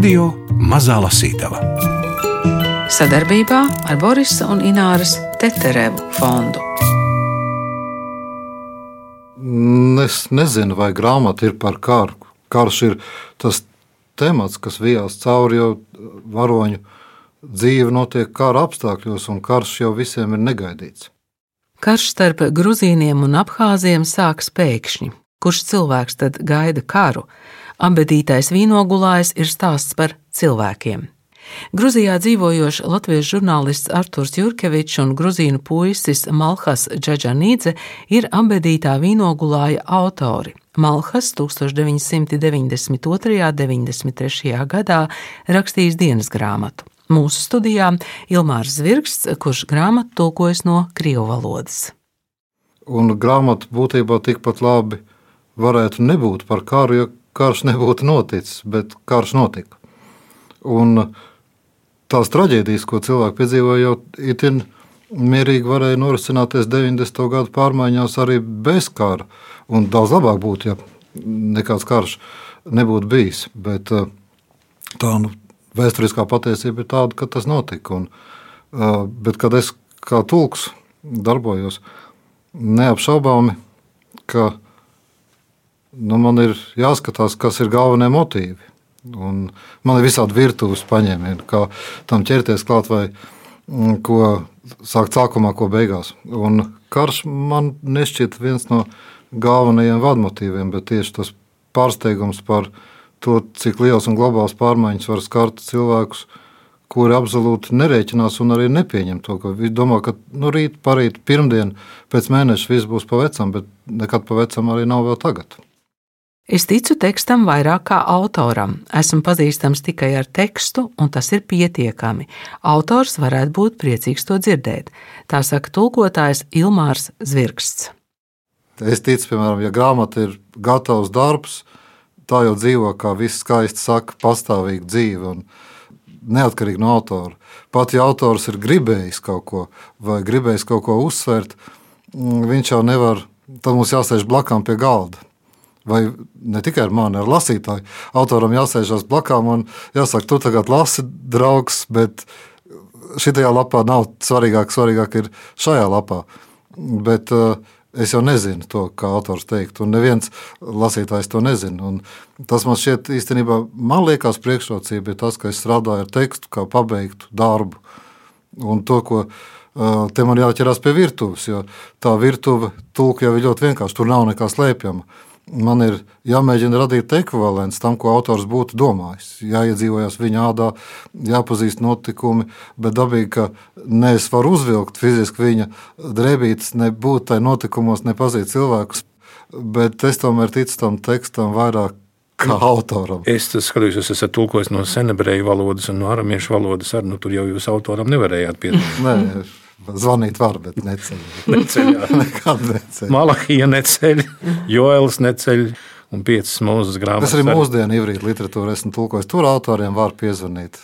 Radio Mazā Lasītava sadarbībā ar Borisa un Ināras Teterevu fondu. Es nezinu, vai grāmata ir par karu. Karš ir tas temats, kas vijās cauri jau varoņu dzīve notiek kara apstākļos, un karš jau visiem ir negaidīts. Karš starp Gruzīniem un Abhāziem sākas pēkšņi. Kurš cilvēks tad gaida karu? Abedītais vīnogulājs ir stāsts par cilvēkiem. Gruzijā dzīvojošs latviešu žurnālists Arturs Jurkevičs un gruzīnu puisis Malhas Džaģanīdze ir abedītā vīnogulāja autori. Malhas 1992. un 93. gadā rakstījis dienas grāmatu. Mūsu studijā Ilmārs Zvirgsts, kurš grāmatu tulkojas no krievu valodas. Un grāmata būtībā tikpat labi varētu nebūt par karu, ja karš nebūtu noticis, bet karš notika. Un tās traģēdijas, ko cilvēki piedzīvoja, jau itin mierīgi varēja norisināties 90. gadu pārmaiņās arī bez kara. Un daudz labāk būtu, ja nekāds karš nebūtu bijis. Bet tā nu, vēsturiskā patiesība ir tāda, ka tas notika. Un, uh, bet, kad es kā tulks darbojos, neapšaubāmi, ka nu, man ir jāskatās, kas ir galvenie motīvi. Un man ir visādi virtuves paņēmieni, kā tam ķerties klāt vai mm, ko sākt sākumā, ko beigās. Un karš man nešķiet viens no galvenajiem vadmotīviem, bet tieši tas pārsteigums par to, cik liels un globāls pārmaiņas var skart cilvēkus, kuri absolūti nerēķinās un arī nepieņem to, viņi domā, ka nu, rīt, parīt, pirmdien, pēc mēneša viss būs pavecam, bet nekad pavecam arī nav vēl tagad. Es ticu tekstam vairāk kā autoram. Esmu pazīstams tikai ar tekstu, un tas ir pietiekami. Autors varētu būt priecīgs to dzirdēt. Tā saka tulkotājs Ilmārs Zvirksts. Es ticu, piemēram, ja grāmata ir gatavs darbs, tā jau dzīvo, kā viss skaisti saka, pastāvīgu dzīvi. Neatkarīgi no autora. Pat ja autors ir gribējis kaut ko vai gribējis kaut ko uzsvērt, mm, viņš jau nevar. Tad mums jāsēž blakām pie galda. Vai ne tikai ar mani, ar lasītāju. Autoram jāsēžas blakām un jāsaka, tu tagad lasi, draugs, bet šajā lapā nav svarīgāk, svarīgāk ir šajā lapā. Bet, uh, Es jau nezinu to, kā autors teikt, un neviens lasītājs to nezina. Un tas man šķiet īstenībā, man liekas, priekšrocība ir tas, ka es strādāju ar tekstu, kā pabeigtu darbu. Un to, ko te man jāķerās pie virtuves, jo tā virtuve tulka jau ir ļoti vienkārši, tur nav nekā slēpjama man ir jāmēģina radīt ekvivalents tam, ko autors būtu domājis. Jāiedzīvojas viņa ādā, jāpazīst notikumi, bet dabīgi, ka ne es varu uzvilkt fiziski viņa drēbītes, ne būt tajā notikumos, ne pazīt cilvēkus, bet es tomēr ticu tam tekstam vairāk kā autoram. Es skatos, jūs esat tulkojis no senebreju valodas un no aramiešu valodas, arī nu, tur jau jūs autoram nevarējāt piedalīties. Zvanīt var, bet neceļ. neceļ Nekad neceļ. Malahija neceļ, Joels neceļ. Un piecas mūzes grāmatas. Tas arī mūsdienu ievrīt literatūru esmu tulkojis. Tur autoriem var piezvanīt.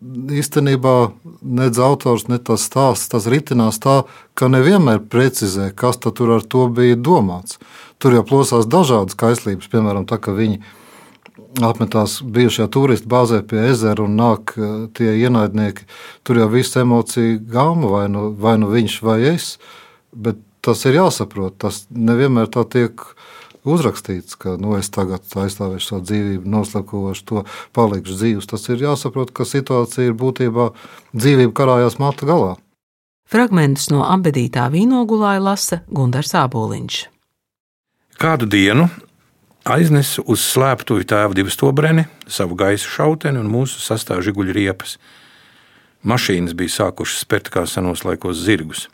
Īstenībā nedz autors, ne tas stāsts, tas ritinās tā, ka nevienmēr precizē, kas tur ar to bija domāts. Tur jau plosās dažādas kaislības, piemēram, tā, ka viņi viņi apmetās bijušajā turistu bāzē pie ezera un nāk eh, tie ienaidnieki. Tur jau viss emociju gāma, vai nu, vai nu viņš vai es. Bet tas ir jāsaprot. Tas nevienmēr tā tiek uzrakstīts, ka nu, es tagad aizstāvēšu savu dzīvību, noslēpošu to, palikšu dzīves. Tas ir jāsaprot, ka situācija ir būtībā dzīvība karājās matu galā. Fragmentus no abedītā vīnogulāja lasa Gunārs Āboliņš. Kādu dienu aiznesu uz slēptuvi tēva divu stobreni, savu gaisu šauteni un mūsu sastāvju žiguļu riepas. Mašīnas bija sākušas spērt kā senos laikos zirgus.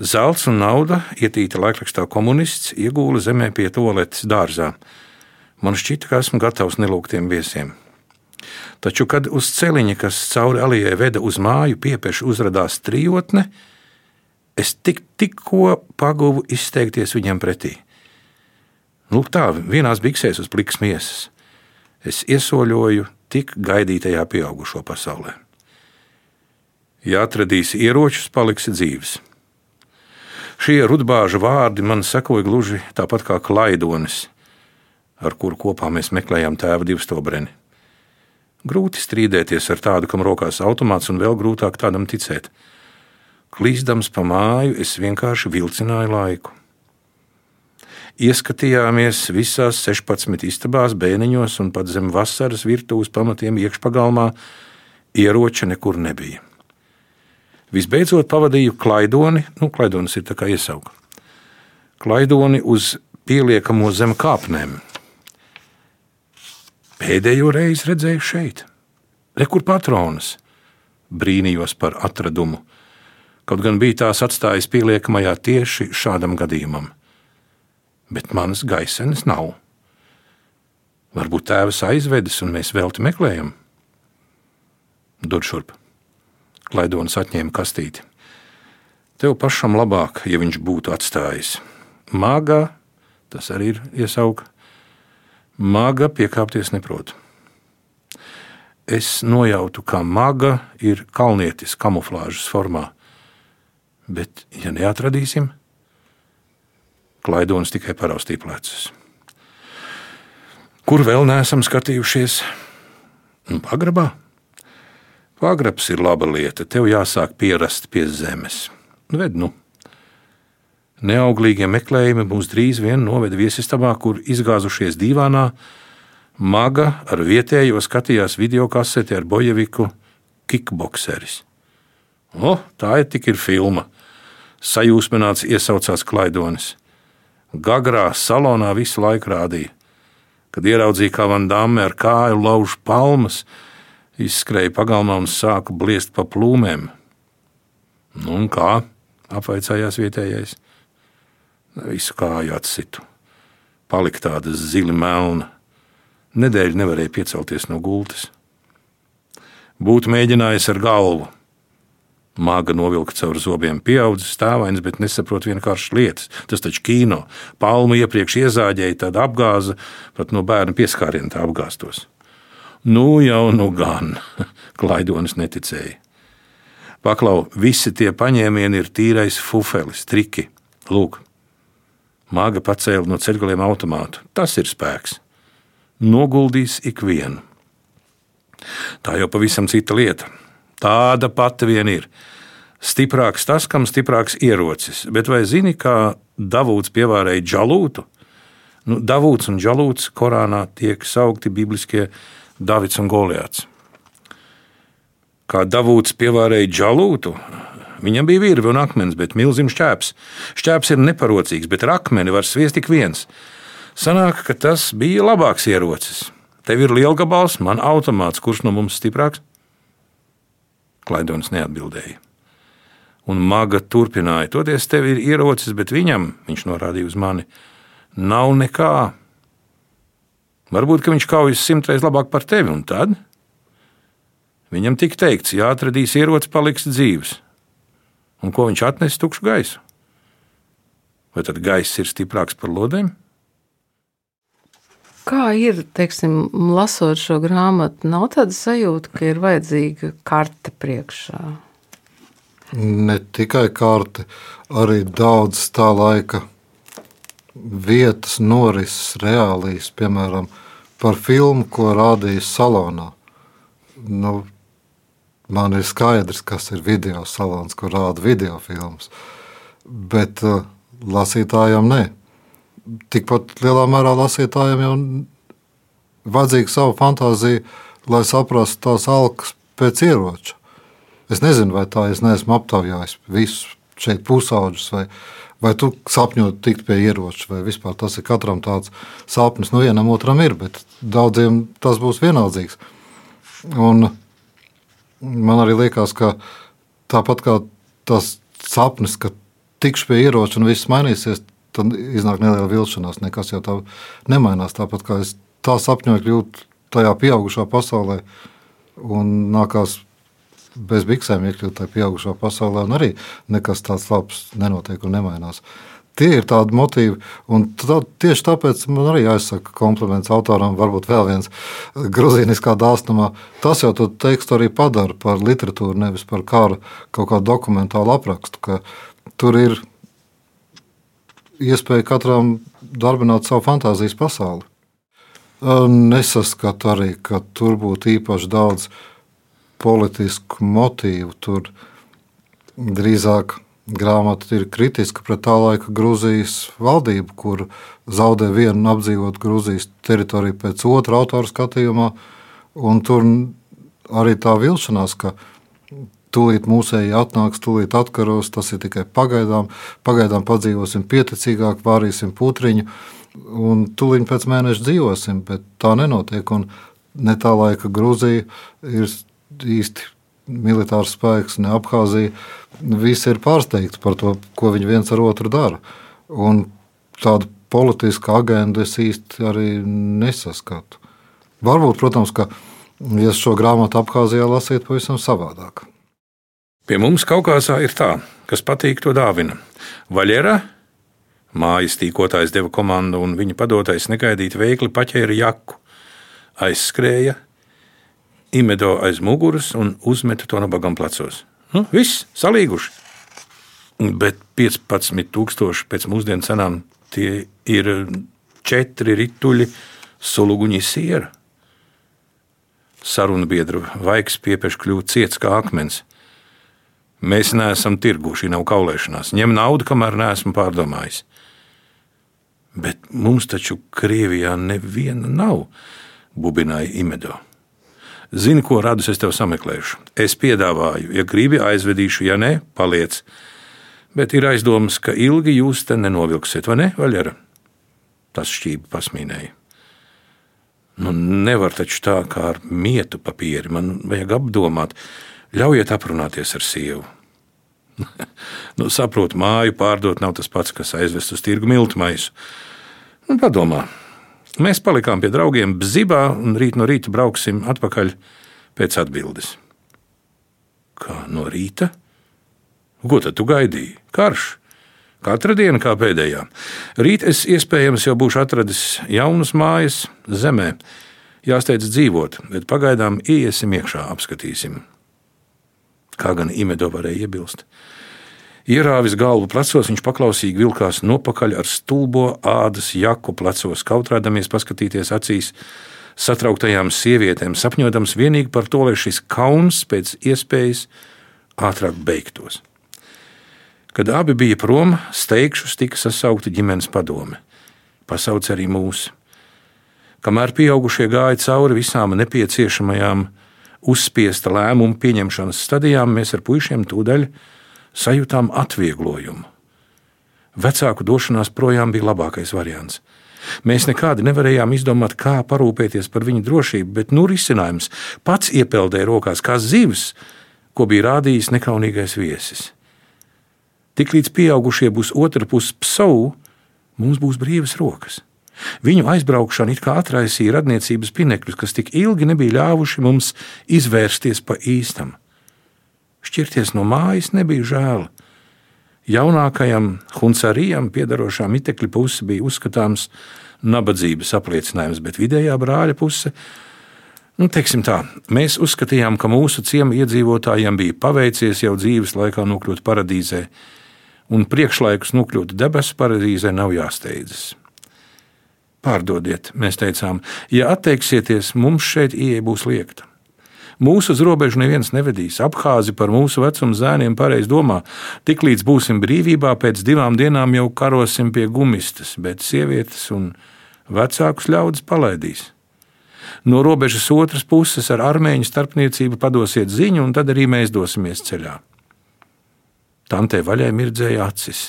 Zelts un nauda, ietīta laikrakstā komunists, iegūla zemē pie toaletes dārzā. Man šķita, ka esmu gatavs nelūgtiem viesiem. Taču, kad uz celiņa, kas cauri alijai veda uz māju, piepieši uzrādījās trijotne, es tik, tikko paguvu izteikties viņam pretī. Nu, tā, vienās biksēs uz plikas miesas. Es iesoļoju tik gaidītajā pieaugušo pasaulē. Ja atradīsi ieročus, paliksi dzīves. Šie rudbāža vārdi man sekoja gluži tāpat kā klaidonis, ar kuru kopā mēs meklējām tēva divstobreni. Grūti strīdēties ar tādu, kam rokās automāts, un vēl grūtāk tādam ticēt. Klīzdams pa māju, es vienkārši vilcināju laiku. Ieskatījāmies visās 16 istabās, bēniņos un pat zem vasaras virtuves pamatiem iekšpagalmā, ieroča nekur nebija. Visbeidzot, pavadīju klaidoni, nu, klaidonis ir tā kā iesauka. Klaidoni uz pieliekamo zem kāpnēm. Pēdējo reizi redzēju šeit, rekur patronas. Brīnījos par atradumu, kaut gan bija tās atstājis pieliekamajā tieši šādam gadījumam bet manas gaisenes nav. Varbūt tēvs aizvedis un mēs velti meklējam. Dod šurp. Klaidonis atņēma kastīti. Tev pašam labāk, ja viņš būtu atstājis. Māgā, tas arī ir iesauka, māga piekāpties neprot. Es nojautu, ka maga ir kalnietis kamuflāžas formā, bet, ja neatradīsim, Klaidonis tikai paraustīja plecus. Kur vēl neesam skatījušies? Nu, pagrabā. Pagrabs ir laba lieta. Tev jāsāk pierast pie zemes. Nu, ved, nu. Neauglīgie meklējumi mūs drīz vien noveda viesistabā, kur izgāzušies divānā. Maga ar vietējo skatījās video kaseti ar bojeviku Kickboxeris. O, tā ir tik ir filma. Sajūsmināts iesaucās Klaidonis. Gagrā salonā visu laiku rādīja. Kad ieraudzīja, kā Van Dāme ar kāju lauž palmas, izskrēja pagalmā un sāka bliest pa plūmēm. Nu, un kā? apvaicājās vietējais. Visu kāju atsitu. Palika tāda zili melna. Nedēļu nevarēja piecelties no gultas. Būtu mēģinājis ar galvu, Māga novilka caur zobiem, pieaudzis stāvains, bet nesaprot vienkāršas lietas. Tas taču kino. Palmu iepriekš iezāģēja, tad apgāza, pat no bērna pieskāriena tā apgāstos. Nu jau nu gan, Klaidonis neticēja. Paklau, visi tie paņēmieni ir tīrais fufelis, triki. Lūk, Māga pacēla no ceļgaliem automātu. Tas ir spēks. Noguldīs ikvienu. Tā jau pavisam cita lieta. Tāda pati vien ir. Stiprāks tas, kam stiprāks ierocis. Bet vai zini, kā Davūds pievārēja džalūtu? Nu, Davūds un džalūts Korānā tiek saukti bibliskie Davids un Goliāts. Kā Davūds pievārēja džalūtu, Viņam bija virve un akmens, bet milzim šķēps. Šķēps ir neparocīgs, bet ar akmeni var sviest tik viens. Sanāk, ka tas bija labāks ierocis. Tev ir liela gabals, man automāts, kurš no mums stiprāks? Klaidonis neatbildēja. Un maga turpināja: Toties tev ir ierocis, bet viņam, viņš norādīja uz mani, nav nekā. Varbūt viņš kaujas simtreiz labāk par tevi, un tad viņam tika teikts, ja atradīs ieroci, paliks dzīves. Un ko viņš atnesa tukšu gaisu? Vai tad gaiss ir stiprāks par lodēm? Kā ir, teiksim, lasot šo grāmatu, nav tāda sajūta, ka ir vajadzīga karte priekšā? Ne tikai karte, arī daudz tā laika vietas, norises, reālijas, piemēram, par filmu, ko rādīja salonā. Nu, man ir skaidrs, kas ir video salons, kur rāda video filmas, bet uh, lasītājiem ne tikpat lielā mērā lasītājiem jau vajadzīga savu fantāziju, lai saprastu tās alkas pēc ieroča. Es nezinu, vai tā es neesmu aptaujājis visus šeit pusauģus, vai, vai tu sapņot tikt pie ieroča, vai vispār tas ir katram tāds sapnis. Nu, vienam otram ir, bet daudziem tas būs vienaldzīgs. Un man arī liekas, ka tāpat kā tas sapnis, ka tikšu pie ieroča un viss mainīsies, tad iznāk neliela vilšanās. Nekas jau tā nemainās. Tāpat kā es tā sapņoju kļūt tajā pieaugušā pasaulē un nākās bez biksēm iekļūt tajā pieaugušā pasaulē, un arī nekas tāds labs nenotiek un nemainās. Tie ir tādi motīvi, un tā, tieši tāpēc man arī jāizsaka kompliments autoram, varbūt vēl viens grūzīniskā dāsnumā. Tas jau to tekstu arī padara par literatūru, nevis par kara kaut kādu dokumentālu aprakstu, ka tur ir iespēja katram darbināt savu fantāzijas pasauli. Nesaskatu arī, ka tur būtu īpaši daudz politisku motīvu. Tur drīzāk grāmata ir kritiska pret tā laika Grūzijas valdību, kur zaudē vienu apdzīvotu Grūzijas teritoriju pēc otra autora skatījumā. Tur arī tā vilšanās, ka Tūlīt mūsēji atnāks, tūlīt atkaros. Tas ir tikai pagaidām. Pagaidām padzīvosim pieticīgāk, vārīsim putriņu un tūlīt pēc mēneša dzīvosim. Bet tā nenotiek. Un ne tā laika Grūzija ir īsti militārs spēks, ne Abhāzija. Visi ir pārsteigti par to, ko viņi viens ar otru dara. Un tādu politisku agendu es īsti arī nesaskatu. Varbūt, protams, ka ja šo grāmatu Abhāzijā lasīt pavisam savādāk. Pie mums Kaukazā ir tā, kas patīk, to dāvina. Vaļera, mājas tīkotājs deva komandu, un viņa padotais negaidīt veikli paķēra jaku, aizskrēja, imedo aiz muguras un uzmeta to nabagam plecos. Nu, viss salīguši. Bet 15,000 pēc mūsdienu cenām tie ir četri rituļi suluguņi siera. Sarunu biedru vaigs piepieši kļūt ciets kā akmens. Mēs neesam tirgu, šī nav kaulēšanās. Ņem naudu, kamēr neesmu pārdomājis. Bet mums taču Krievijā neviena nav, bubināja Imedo. Zini, ko radus es tev sameklēšu. Es piedāvāju, ja gribi, aizvedīšu, ja nē, paliec. Bet ir aizdomas, ka ilgi jūs te nenovilksiet, vai ne, Vaļera? Tas šķība pasmīnēja. Nu, nevar taču tā kā ar mietu papīri, man vajag apdomāt. Ļaujiet aprunāties ar sievu. nu, saprotu, māju pārdot nav tas pats, kas aizvest uz tirgu miltu maisu. Nu, padomā, mēs palikām pie draugiem Bzibā un rīt no rīta brauksim atpakaļ pēc atbildes. Kā no rīta? Ko tad tu gaidīji? Karš! Katra diena kā pēdējā. Rīt es iespējams jau būšu atradis jaunas mājas zemē. Jāsteidz dzīvot, bet pagaidām iesim iekšā, apskatīsim kā gan Imedo varēja iebilst. Ierāvis galvu plecos, viņš paklausīgi vilkās nopakaļ ar stulbo ādas jaku plecos, kautrēdamies paskatīties acīs satrauktajām sievietēm, sapņodams vienīgi par to, lai šis kauns pēc iespējas ātrāk beigtos. Kad abi bija prom, steigšus tika sasaukta ģimenes padome. Pasauc arī mūsu. Kamēr pieaugušie gāja cauri visām nepieciešamajām uzspiesta lēmumu pieņemšanas stadijām, mēs ar puišiem tūdaļ sajūtām atvieglojumu. Vecāku došanās projām bija labākais variants. Mēs nekādi nevarējām izdomāt, kā parūpēties par viņu drošību, bet nu risinājums pats iepeldēja rokās kā zivs, ko bija rādījis nekaunīgais viesis. Tiklīdz pieaugušie būs otra puse psau, mums būs brīvas rokas. Viņu aizbraukšana it kā atraisīja radniecības pinekļus, kas tik ilgi nebija ļāvuši mums izvērsties pa īstam. Šķirties no mājas nebija žēl. Jaunākajam Hunsarijam piedarošā mitekļa puse bija uzskatāms nabadzības apliecinājums, bet vidējā brāļa puse Nu, tā, mēs uzskatījām, ka mūsu ciemu iedzīvotājiem bija paveicies jau dzīves laikā nokļūt paradīzē, un priekšlaikus nokļūt debesu paradīzē nav jāsteidzas. Pārdodiet, mēs teicām, ja atteiksieties, mums šeit ieeja būs liekta. Mūsu uz robežu neviens nevedīs. Abhāzi par mūsu vecumu zēniem pareizi domā. Tiklīdz būsim brīvībā, pēc divām dienām jau karosim pie gumistas, bet sievietes un vecākus ļaudis palaidīs. No robežas otras puses ar armēņu starpniecību padosiet ziņu, un tad arī mēs dosimies ceļā. Tantē vaļai mirdzēja acis.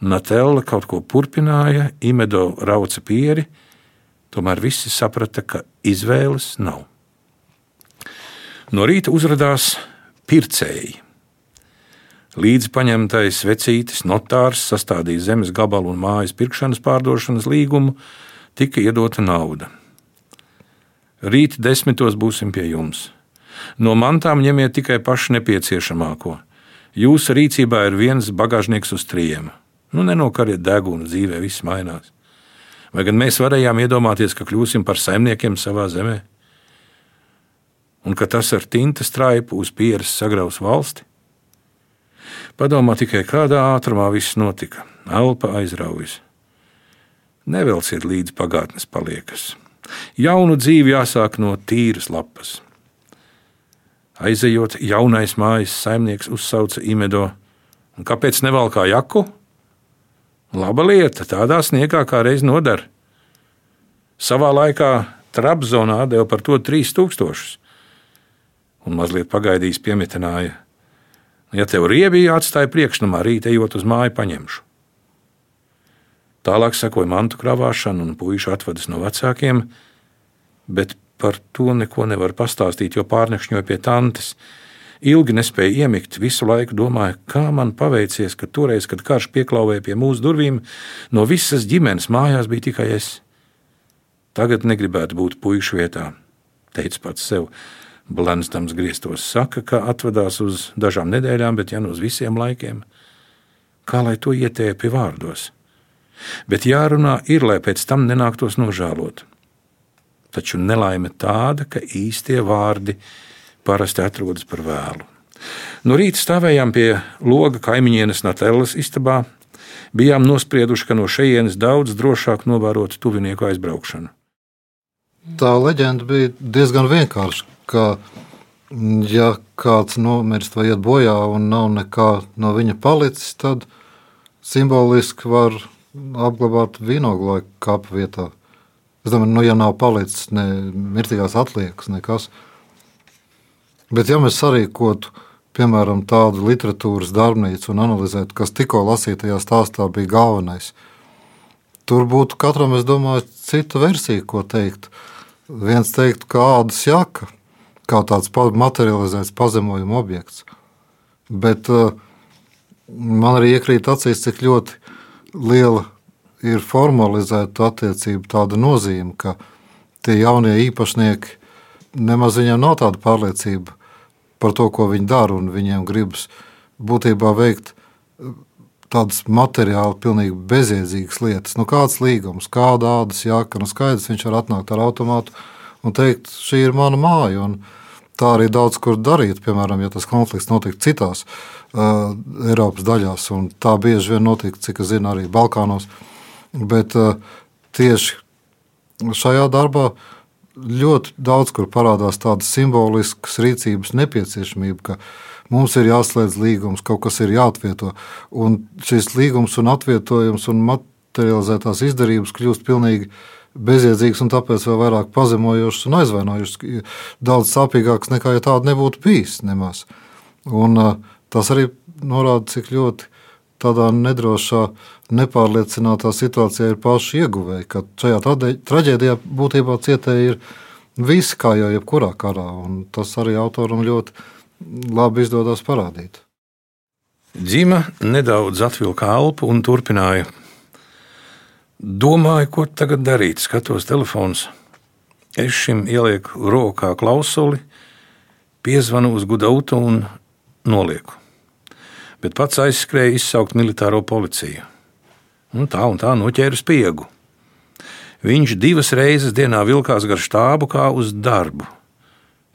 Natella kaut ko turpināja, Imedo rauca pieri, tomēr visi saprata, ka izvēles nav. No rīta uzrādījās pircēji. Līdzi paņemtais vecītis notārs sastādīja zemes gabalu un mājas pirkšanas pārdošanas līgumu, tika iedota nauda. Rīt desmitos būsim pie jums. No mantām ņemiet tikai pašu nepieciešamāko. Jūsu rīcībā ir viens bagāžnieks uz trijiem. Nu, nenokariet degunu, dzīvē viss mainās. Vai gan mēs varējām iedomāties, ka kļūsim par saimniekiem savā zemē? Un ka tas ar tinta straipu uz pieres sagraus valsti? Padomā tikai, kādā ātrumā viss notika. Elpa aizraujas. Nevelciet līdz pagātnes paliekas. Jaunu dzīvi jāsāk no tīras lapas. Aizejot, jaunais mājas saimnieks uzsauca Imedo. Un kāpēc nevalkā jaku? Laba lieta, tādā sniegā kā reiz nodara. Savā laikā Trabzonā deva par to 3000. Un mazliet pagaidījis piemitināja. Ja tev riebija atstāja priekšnamā, rīt ejot uz māju, paņemšu. Tālāk sekoja mantu krāvāšana, un puikas atvadas no vecākiem, bet par to neko nevar pastāstīt, jo pārnekšņoja pie tantes. Ilgi nespēja iemigt, visu laiku domāja, kā man paveicies, ka toreiz, kad karš pieklāvēja pie mūsu durvīm, no visas ģimenes mājās bija tikai es. Tagad negribētu būt puikas vietā, teica pats sev. Blendstams grieztos saka, ka atvadās uz dažām nedēļām, bet ja nu uz visiem laikiem, kā lai to ietēpi vārdos? Bet jārunā ir, lai pēc tam nenāktos nožēlot. Taču nelaime tāda, ka īstie vārdi parasti atrodas par vēlu. No rīta stāvējām pie loga kaimiņienes Natellas istabā, bijām nosprieduši, ka no šejienes daudz drošāk novērot tuvinieku aizbraukšanu. Tā leģenda bija diezgan vienkārša. Ka, ja kāds nomirst vai iet bojā un nav nekā no viņa palicis, tad simboliski var apglabāt vīnoglu kapu vietā. Es domāju, nu, ja nav palicis ne mirtīgās atliekas, nekas. Bet, ja mēs sarīkotu, piemēram, tādu literatūras darbnīcu un analizētu, kas tikko lasītajā stāstā bija galvenais, tur būtu katram, es domāju, cita versija, ko teikt. Viens teiktu, ka ādas jaka, kā tāds materializēts pazemojuma objekts. Bet uh, man arī iekrīt acīs, cik ļoti liela ir formalizēta attiecība tāda nozīme, ka tie jaunie īpašnieki nemaz viņiem nav tāda pārliecība par to, ko viņi dara, un viņiem gribas būtībā veikt eh, tādas materiāli pilnīgi bezjēdzīgas lietas. Nu, kāds līgums, kāda ādas jāka, nu skaidrs, viņš var atnākt ar automātu un teikt, šī ir mana māja, tā arī daudz kur darīt, piemēram, ja tas konflikts notiek citās uh, Eiropas daļās, un tā bieži vien notiek, cik es zinu, arī Balkānos. Uh, Bet uh, tieši šajā darbā ļoti daudz kur parādās tāda simboliska rīcības nepieciešamība, ka mums ir jāslēdz līgums, kaut kas ir jāatvieto. Un šis līgums un atvietojums un materializētās izdarības kļūst pilnīgi bezjēdzīgs un tāpēc vēl vairāk pazemojošs un aizvainojošs. Daudz sāpīgāks nekā ja tāda nebūtu bijis nemaz. Un, uh, tas arī norāda, cik ļoti tādā nedrošā, nepārliecinātā situācijā ir paši ieguvēji. Ka šajā traģēdijā būtībā cietēji ir visi, kā jau jebkurā karā. Tas arī autoram ļoti labi izdodas parādīt. Dzīma nedaudz atvilka elpu un turpināja. Domāju, ko tagad darīt. Skatos telefons. Es šim ielieku rokā klausuli, piezvanu uz gudautu un nolieku bet pats aizskrēja izsaukt militāro policiju. Un tā un tā noķēra spiegu. Viņš divas reizes dienā vilkās gar štābu kā uz darbu.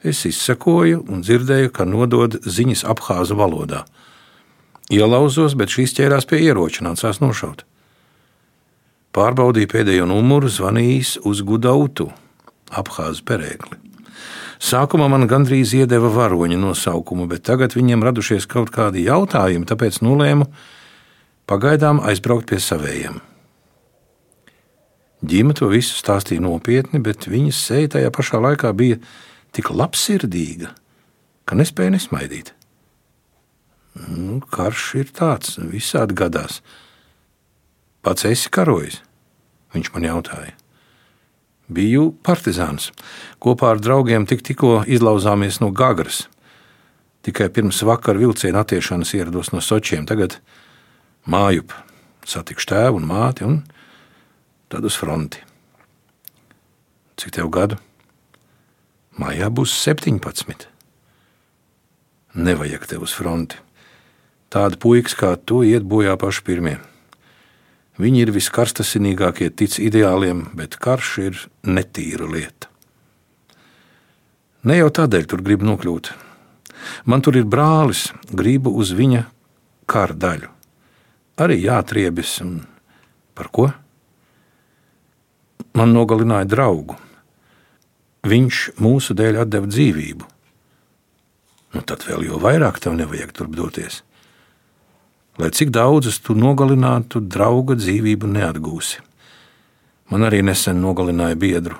Es izsekoju un dzirdēju, ka nodod ziņas apgāzu valodā. Ielauzos, bet šīs ķērās pie ieroča, nācās nošaut. Pārbaudīju pēdējo numuru, zvanījis uz Gudautu, apgāzu perēkli. Sākumā man gandrīz iedeva varoņa nosaukumu, bet tagad viņiem radušies kaut kādi jautājumi, tāpēc nolēmu pagaidām aizbraukt pie savējiem. Ģime to visu stāstīja nopietni, bet viņas seja tajā pašā laikā bija tik labsirdīga, ka nespēja nesmaidīt. Nu, karš ir tāds, visādi gadās. Pats esi karojis? Viņš man jautāja. Biju partizāns. Kopā ar draugiem tik, tikko izlauzāmies no Gagras. Tikai pirms vakara vilciena attiešanas ierados no Sočiem. Tagad mājup satikšu tēvu un māti un tad uz fronti. Cik tev gadu? Mājā būs 17. Nevajag tev uz fronti. Tāda puikas kā tu iet bojā paši pirmie. Viņi ir viskarstasinīgākie, tic ideāliem, bet karš ir netīra lieta. Ne jau tādēļ tur gribu nokļūt. Man tur ir brālis, gribu uz viņa kara daļu. Arī jātriebis un par ko? man nogalināja draugu. Viņš mūsu dēļ deva dzīvību. Nu, tad vēl jau vairāk tev nevajag turp doties. Lai cik daudzus tu nogalinātu, drauga dzīvību neatgūsi. Man arī nesen nogalināja biedru.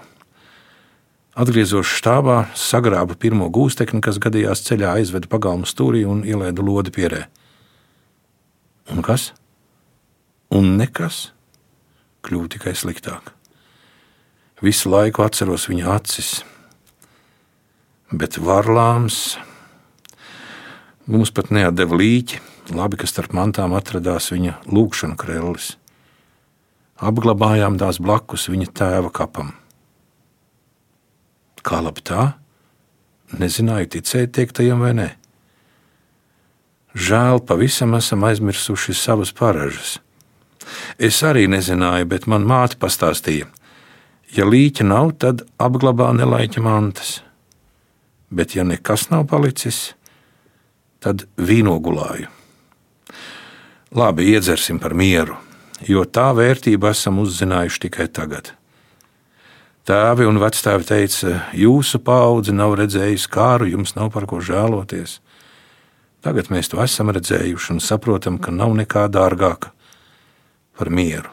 Atgriezos štābā, sagrābu pirmo gūstekni, kas gadījās ceļā, aizvedu pagalmu stūrī un ielaidu lodi pierē. Un kas? Un nekas kļuva tikai sliktāk. Visu laiku atceros viņa acis, bet varlāms mums pat neatdeva līķi. Labi, ka starp mantām atradās viņa lūkšana krellis. Apglabājām tās blakus viņa tēva kapam. Kā labi tā? Nezināju, ticēt teiktajam vai nē. Žēl, pavisam esam aizmirsuši savas paražas. Es arī nezināju, bet man māte pastāstīja, Ja līķa nav, tad apglabā nelaiķa mantas. Bet, ja nekas nav palicis, tad vīnogulāju. Labi, iedzersim par mieru, jo tā vērtību esam uzzinājuši tikai tagad. Tēvi un vectēvi teica, jūsu paudze nav redzējusi kāru, jums nav par ko žēloties. Tagad mēs to esam redzējuši un saprotam, ka nav nekā dārgāka par mieru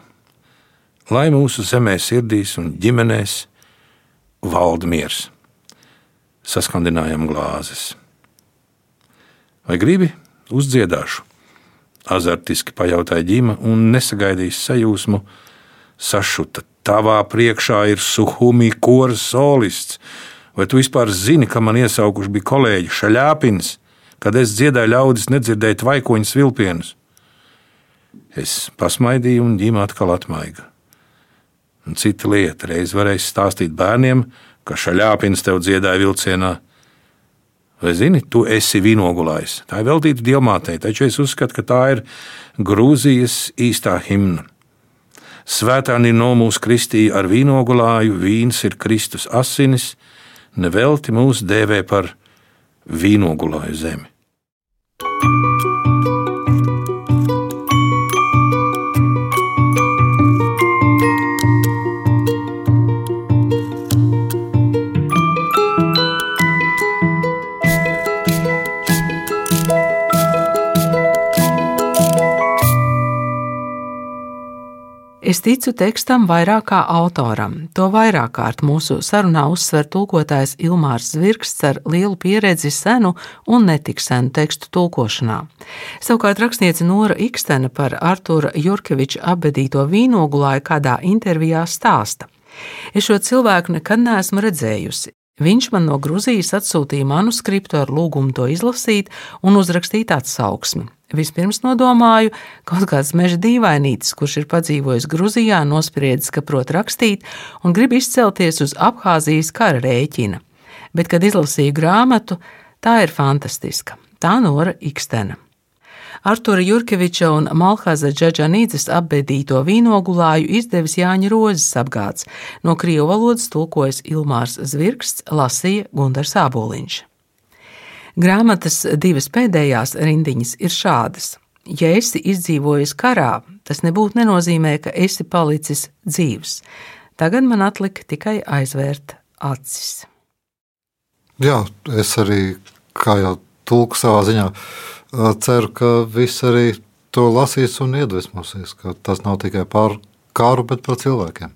lai mūsu zemē, sirdīs un ģimenēs valda miers. Saskandinājam glāzes. Vai gribi? Uzdziedāšu. Azartiski pajautāja ģima un nesagaidījis sajūsmu. Sašuta, tavā priekšā ir suhumi koras solists. Vai tu vispār zini, ka man iesaukuši bija kolēģi Šaļāpins, kad es dziedāju ļaudis nedzirdēt vaikoņus vilpienus? Es pasmaidīju un ģima atkal atmaiga. Un cita lieta, reiz varēs stāstīt bērniem, ka šaļāpins tev dziedāja vilcienā. Vai zini, tu esi vinogulājs? Tā ir veltīta diamātei, taču es uzskatu, ka tā ir Grūzijas īstā himna. Svētāni no mūsu kristīja ar vīnogulāju, vīns ir Kristus asinis, nevelti mūs dēvē par vīnogulāju zemi. Es ticu tekstam vairāk kā autoram. To vairāk kārt mūsu sarunā uzsver tulkotājs Ilmārs Zvirksts ar lielu pieredzi senu un netik senu tekstu tulkošanā. Savukārt rakstniece Nora Ikstena par Artura Jurkeviča abedīto vīnogulāju kādā intervijā stāsta. Es šo cilvēku nekad neesmu redzējusi. Viņš man no Grūzijas atsūtīja manuskriptu ar lūgumu to izlasīt un uzrakstīt atsauksmi. Vispirms nodomāju, kaut kāds meža dīvainītis, kurš ir padzīvojis Grūzijā, nospriedzis, ka prot rakstīt un grib izcelties uz Abhāzijas kara rēķina. Bet, kad izlasīju grāmatu, tā ir fantastiska. Tā Nora Ikstena. Artura Jurkeviča un Malhaza Džaģanīdzes apbedīto vīnogulāju izdevis Jāņa Rozes apgāds, no krievu valodas tulkojas Ilmārs Zvirksts, lasīja Gundars Āboliņš. Grāmatas divas pēdējās rindiņas ir šādas. Ja esi izdzīvojis karā, tas nebūtu nenozīmē, ka esi palicis dzīvs. Tagad man atlika tikai aizvērt acis. Jā, es arī, kā jau tulku savā ziņā, ceru, ka visi arī to lasīs un iedvesmosies, ka tas nav tikai par kāru, bet par cilvēkiem.